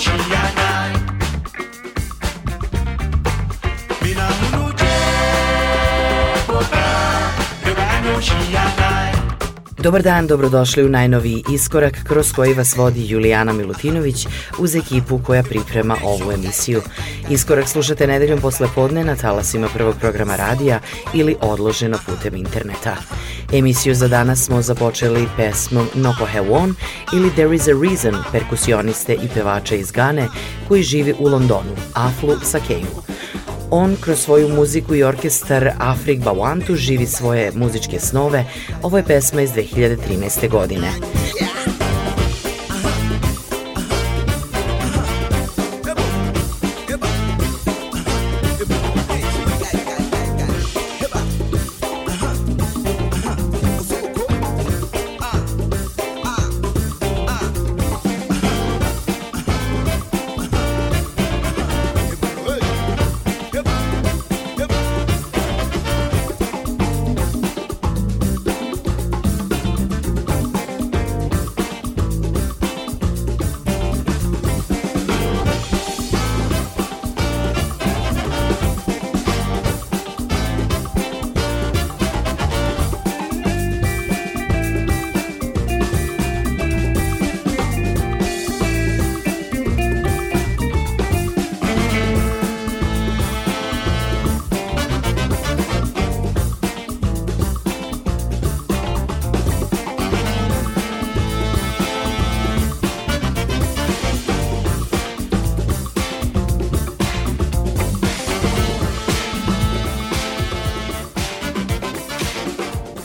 she and I. Mina munu je, she and I. Dobar dan, dobrodošli u najnoviji iskorak kroz koji vas vodi Julijana Milutinović uz ekipu koja priprema ovu emisiju. Iskorak slušate nedeljom posle podne na talasima prvog programa radija ili odloženo putem interneta. Emisiju za danas smo započeli pesmom Noko Hewon ili There is a Reason perkusioniste i pevača iz Gane koji živi u Londonu, Aflu Sakeju. On kroz svoju muziku i orkestar Afrik Bawantu živi svoje muzičke snove. Ovo je pesma iz 2013. godine.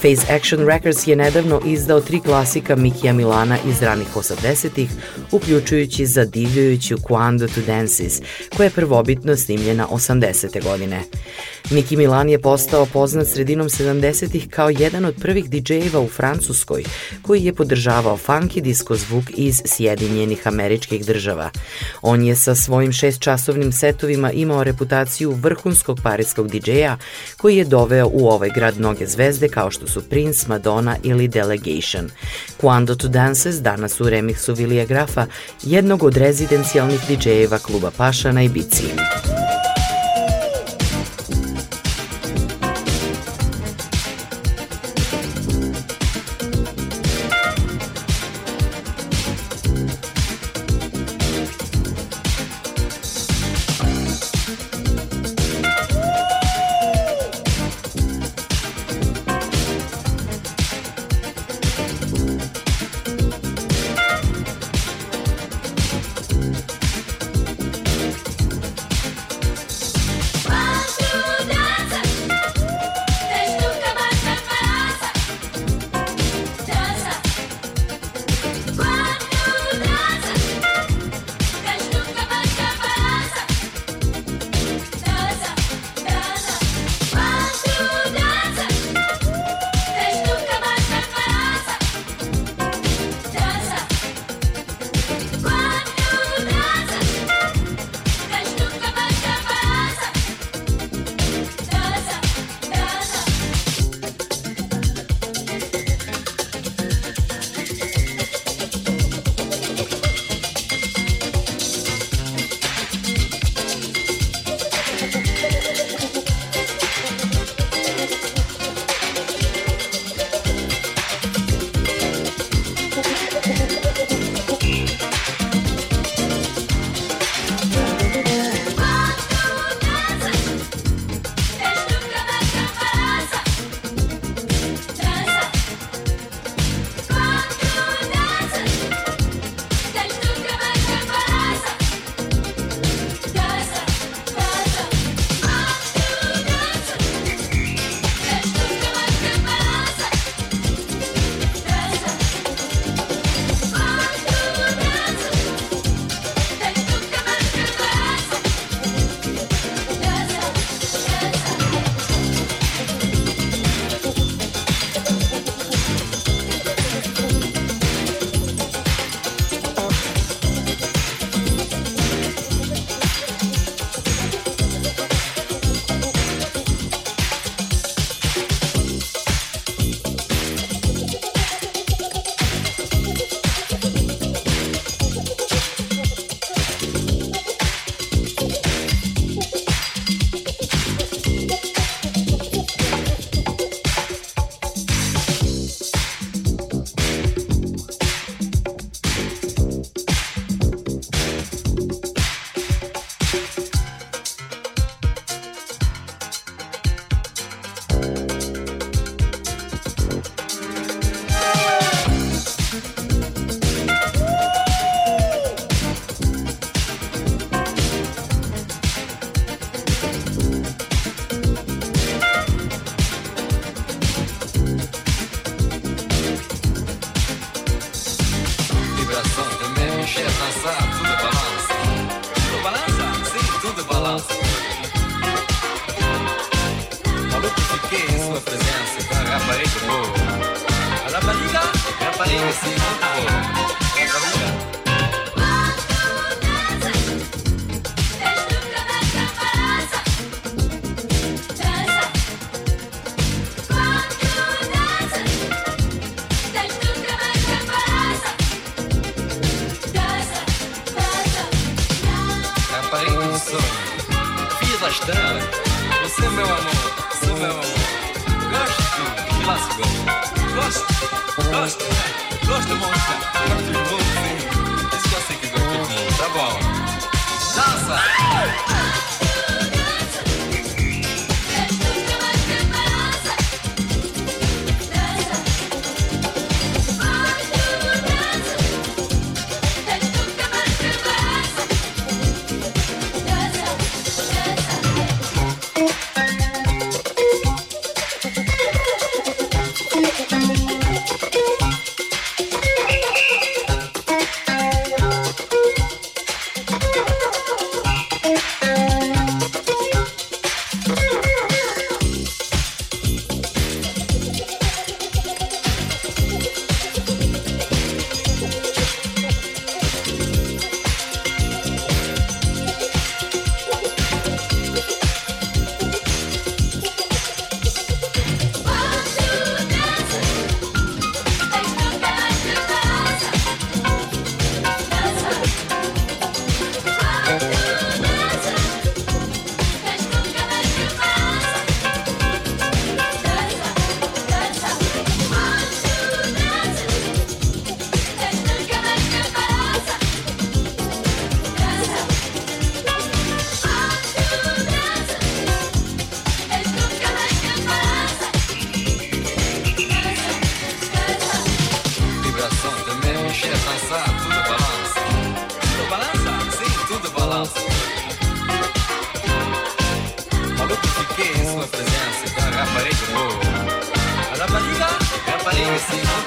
Phase Action Records je nedavno izdao tri klasika Mikija Milana iz ranih 80-ih, uključujući zadivljujuću Quando to Dances, koja je prvobitno snimljena 80. godine. Miki Milan je postao poznat sredinom 70-ih kao jedan od prvih DJ-eva u Francuskoj, koji je podržavao funky disco zvuk iz Sjedinjenih američkih država. On je sa svojim šestčasovnim setovima imao reputaciju vrhunskog parijskog DJ-a, koji je doveo u ovaj grad mnoge zvezde kao što su Prince, Madonna ili Delegation. Quando to Dances danas u remiksu Vilija Grafa, jednog od rezidencijalnih DJ-eva kluba Paša na Esse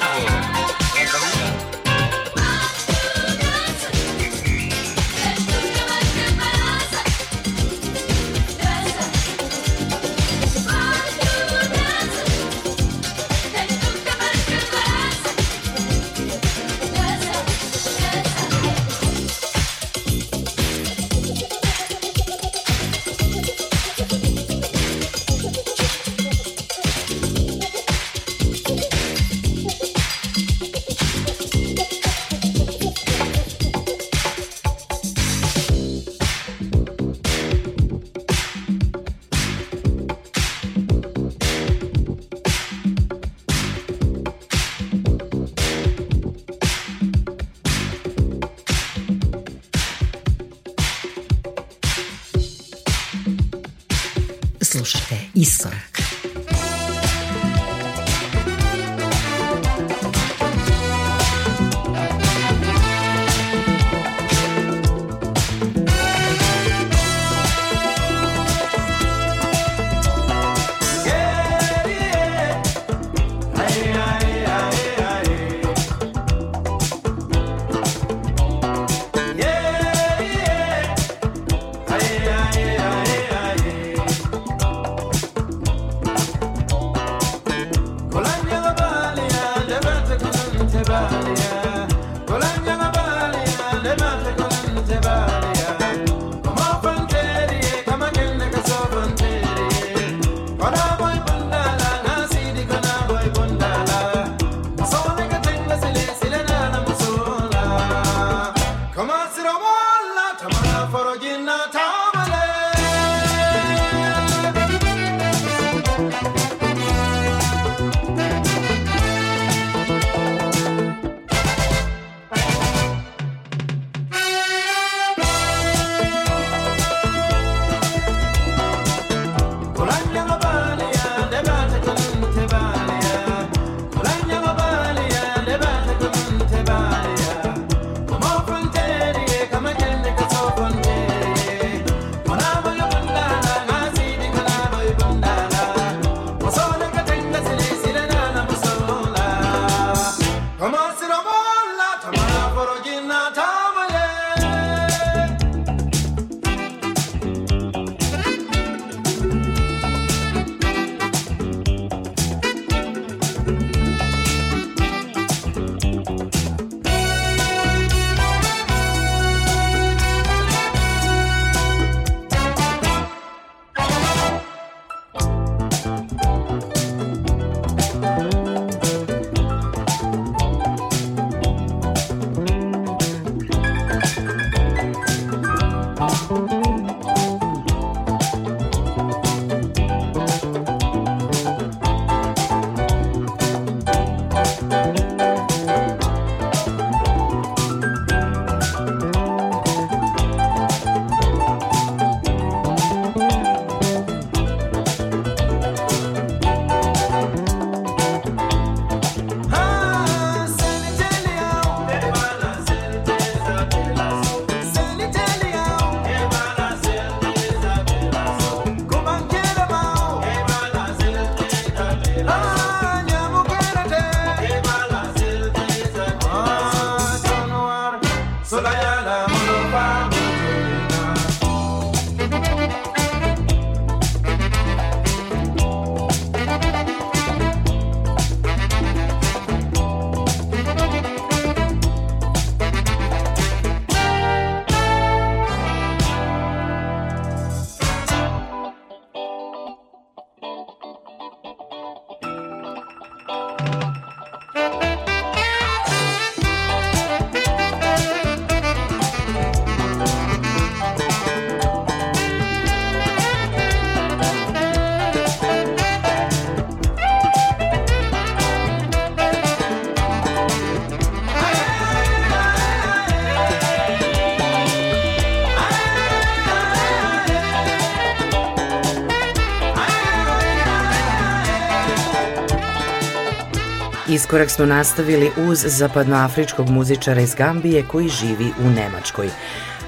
Iskorak smo nastavili uz zapadnoafričkog muzičara iz Gambije koji živi u Nemačkoj.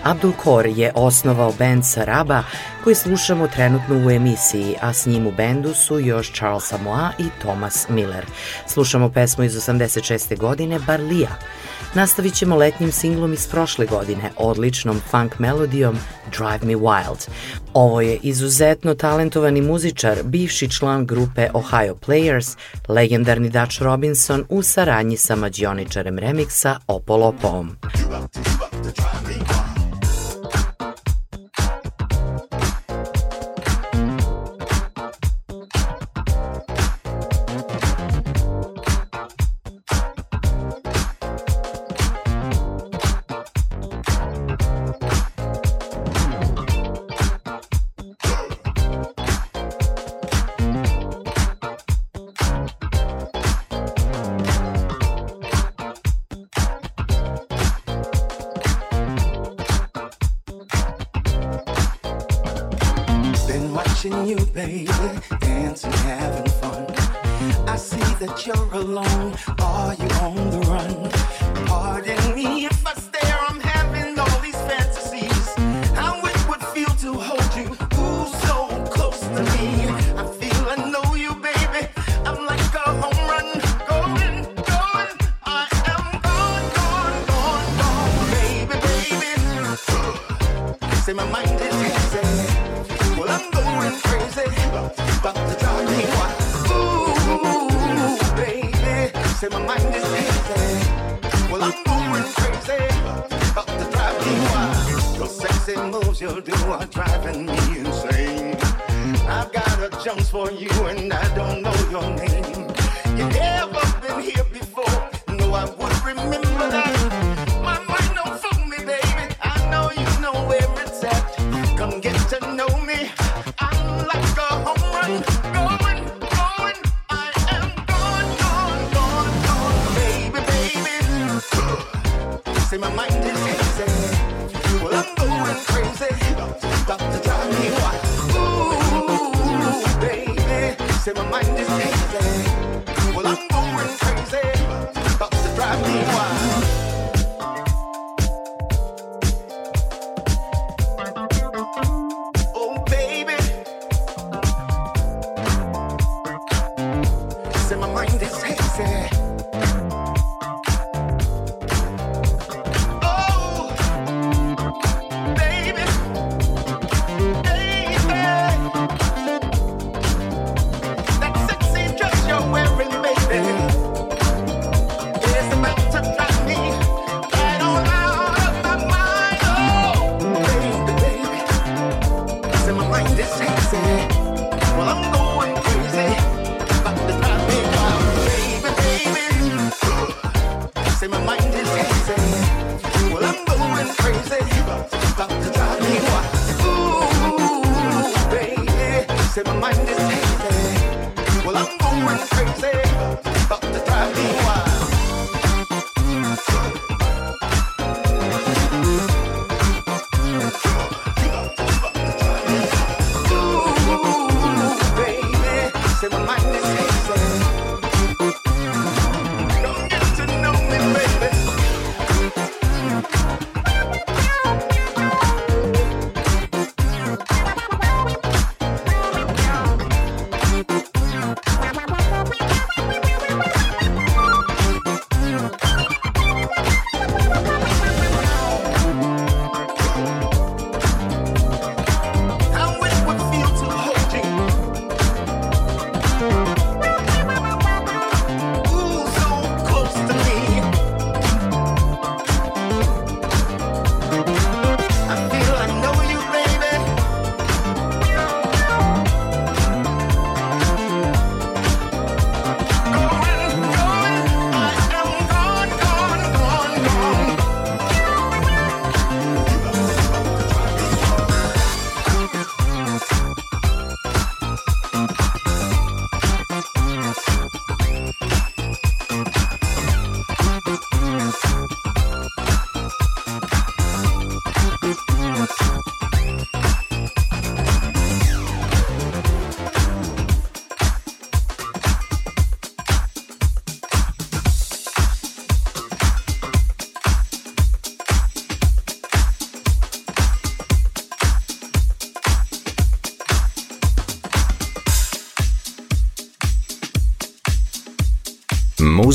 Abdul Kor je osnovao band Saraba koji slušamo trenutno u emisiji, a s njim u bendu su još Charles Samoa i Thomas Miller. Slušamo pesmu iz 86. godine Barlija. Nastavit ćemo letnjim singlom iz prošle godine, odličnom funk melodijom Drive Me Wild. Ovo je izuzetno talentovani muzičar, bivši član grupe Ohio Players, legendarni Dutch Robinson u saradnji sa mađioničarem remiksa Opolopom. say, but the drive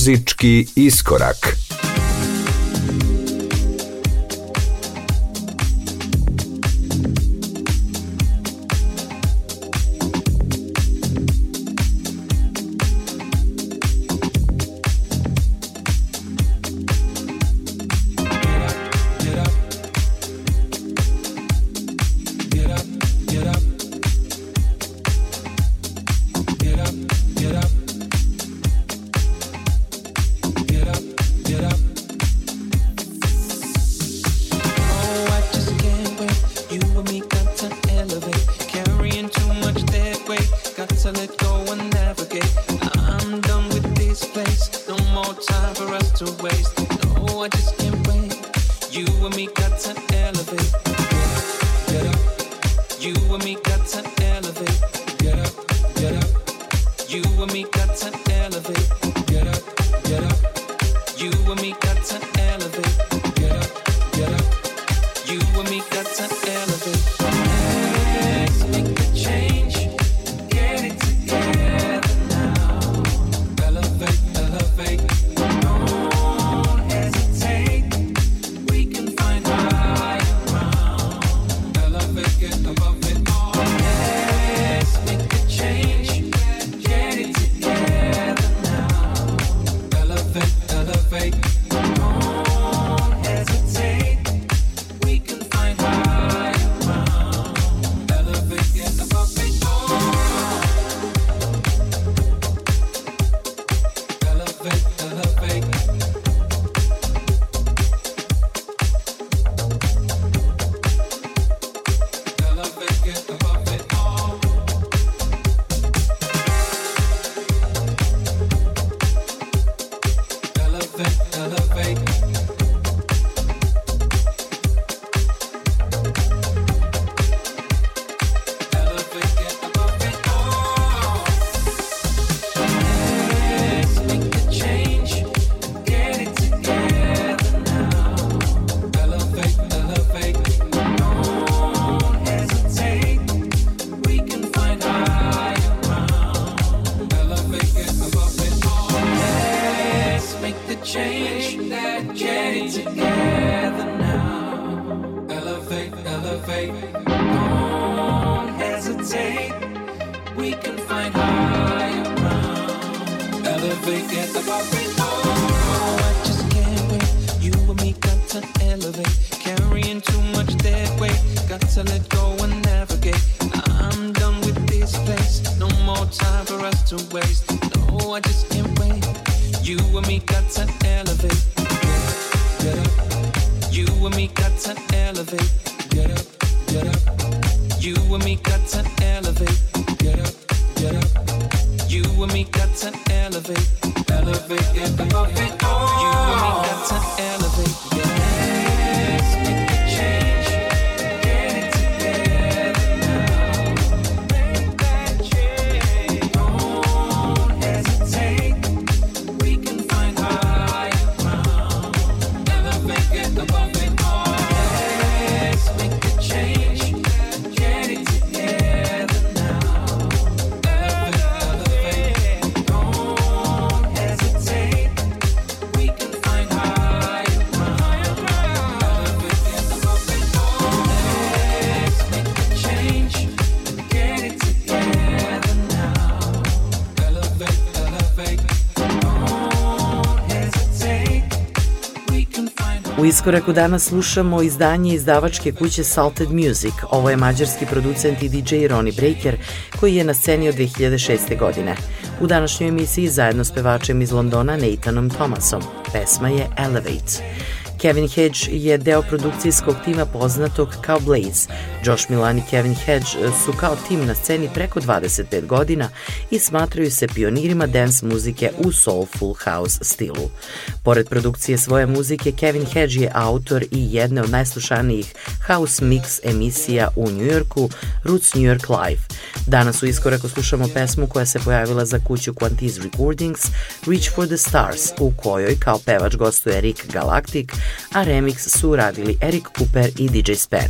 Muzički iskorak. You and me got to elevate. Get up, get up. You and me got to Iskoraku danas slušamo izdanje izdavačke kuće Salted Music. Ovo je mađarski producent i DJ Ronnie Breaker, koji je na sceni od 2006. godine. U današnjoj emisiji zajedno s pevačem iz Londona Nathanom Thomasom. Pesma je Elevate. Kevin Hedge je deo produkcijskog tima poznatog kao Blaze. Josh Milan i Kevin Hedge su kao tim na sceni preko 25 godina i smatraju se pionirima dance muzike u soulful house stilu. Pored produkcije svoje muzike, Kevin Hedge je autor i jedne od najslušanijih house mix emisija u Njujorku, Roots New York Live. Danas u iskoraku slušamo pesmu koja se pojavila za kuću Quantiz Recordings, Reach for the Stars, u kojoj kao pevač gostuje Rick Galactic, a remix su uradili Eric Cooper i DJ Span.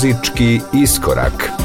Muzički iskorak.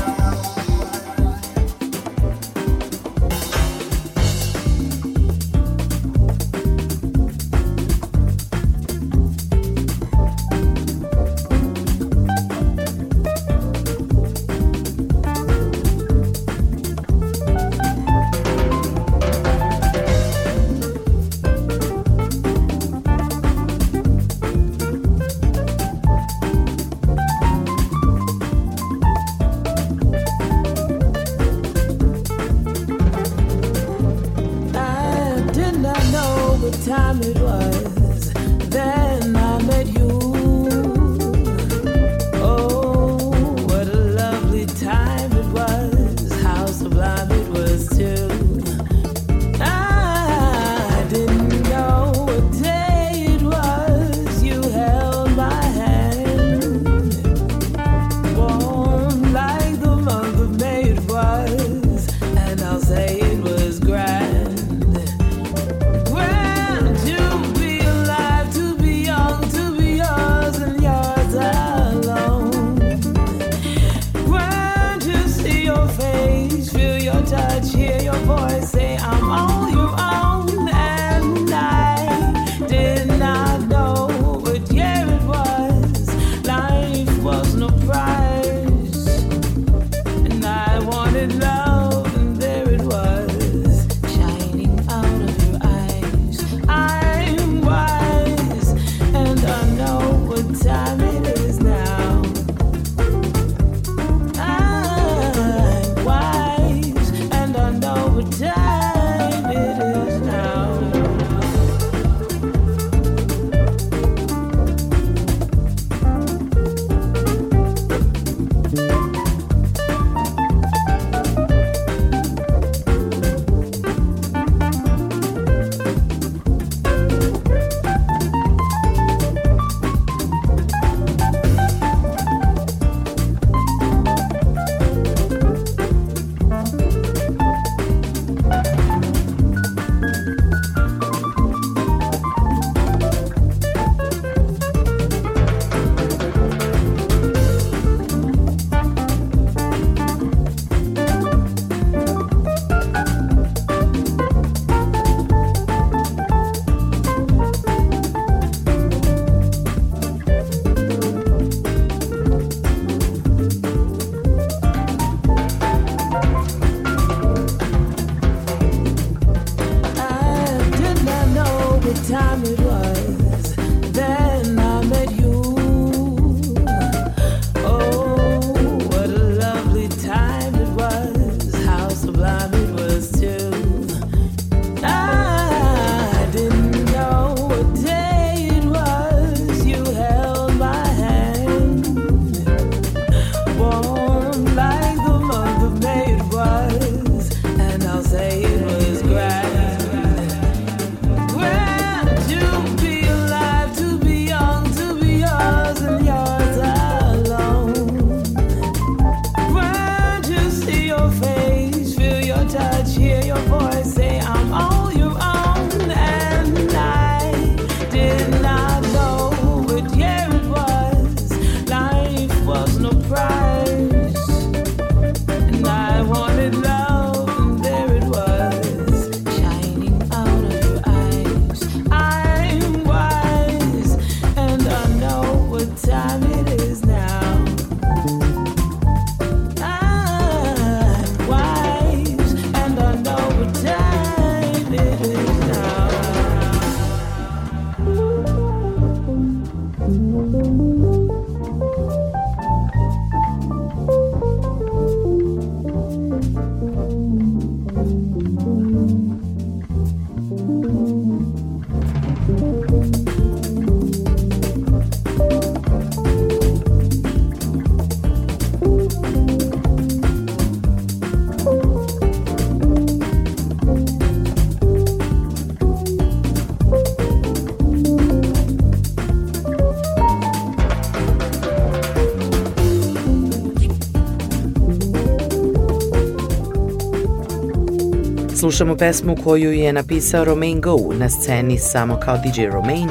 Slušamo pesmu koju je napisao Romain Go na sceni samo kao DJ Romain,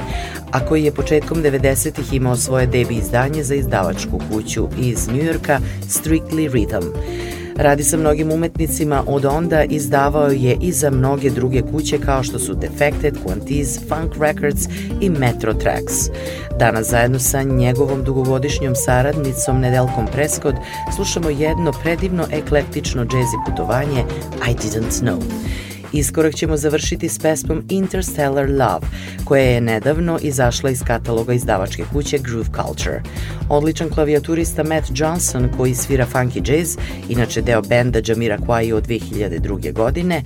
a koji je početkom 90-ih imao svoje debi izdanje za izdavačku kuću iz Njujorka Strictly Rhythm. Radi sa mnogim umetnicima od onda izdavao je i za mnoge druge kuće kao što su Defected, Quantiz, Funk Records i Metro Tracks. Danas zajedno sa njegovom dugogodišnjom saradnicom Nedelkom Prescott slušamo jedno predivno eklektično džezi putovanje I Didn't Know. Iskorak ćemo završiti s pesmom Interstellar Love, koja je nedavno izašla iz kataloga izdavačke kuće Groove Culture. Odličan klavijaturista Matt Johnson, koji svira funky jazz, inače deo benda Jamira Kwai od 2002. godine,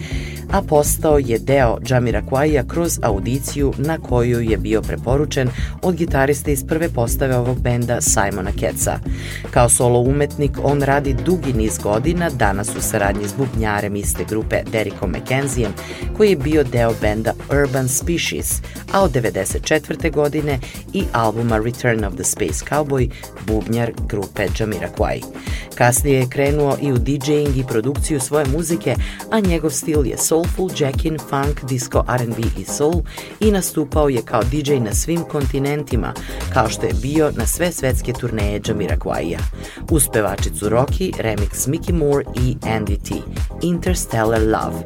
a postao je deo Jamira Kwaija kroz audiciju na koju je bio preporučen od gitarista iz prve postave ovog benda Simona Ketsa. Kao solo umetnik on radi dugi niz godina, danas u saradnji s bubnjarem iste grupe Derikom McKenzijem, koji je bio deo benda Urban Species, a od 94. godine i albuma Return of the Space Cowboy, bubnjar grupe Jamira Kwai. Kasnije je krenuo i u DJing i produkciju svoje muzike, a njegov stil je soulful, jackin, funk, disco, R&B i soul i nastupao je kao DJ na svim kontinentima, kao što je bio na sve svetske turneje Jamira Kwaija. Uz pevačicu Rocky, remix Mickey Moore i Andy T. Interstellar Love.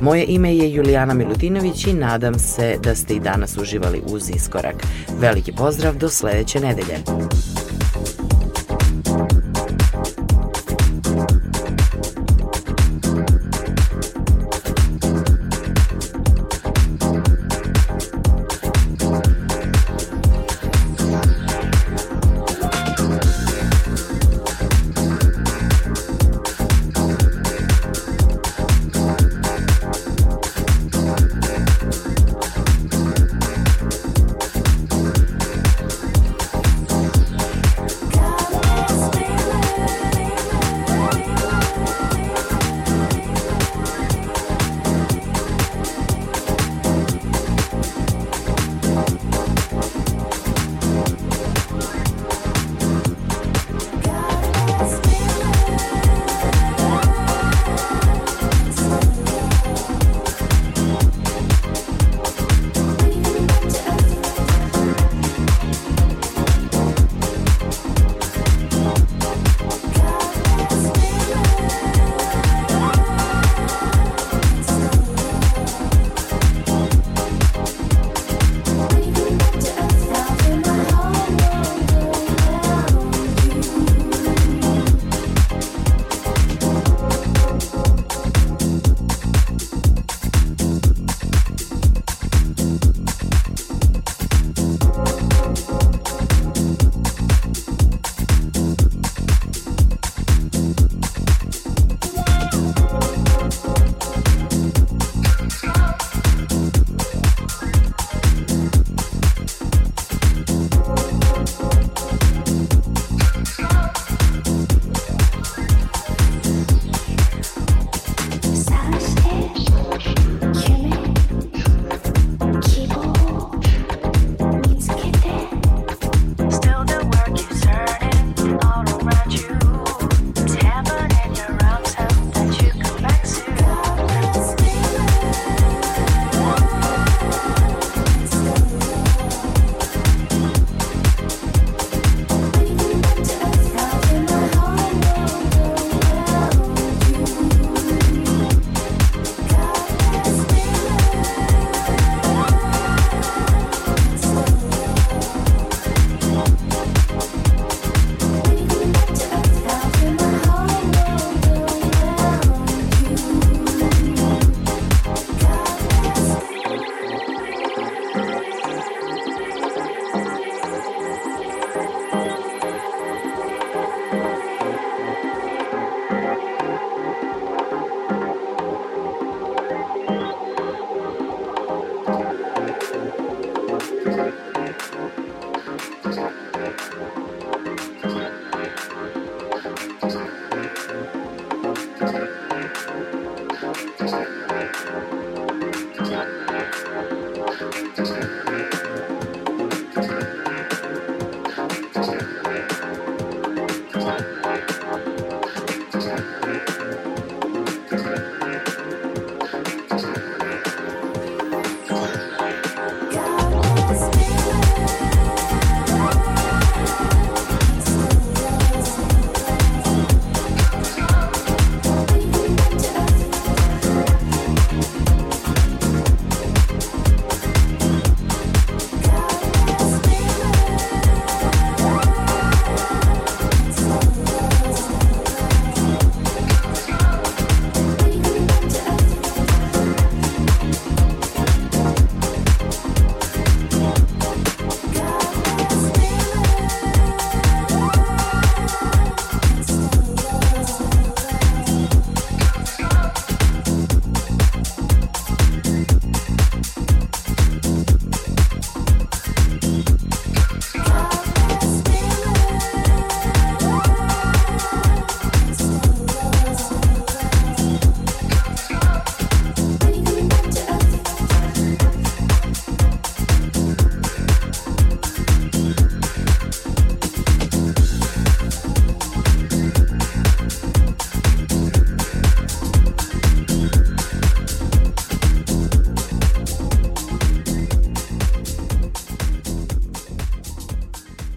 Moje ime je Julijana Milutinović i nadam se da ste i danas uživali uz iskorak. Veliki pozdrav do sledeće nedelje.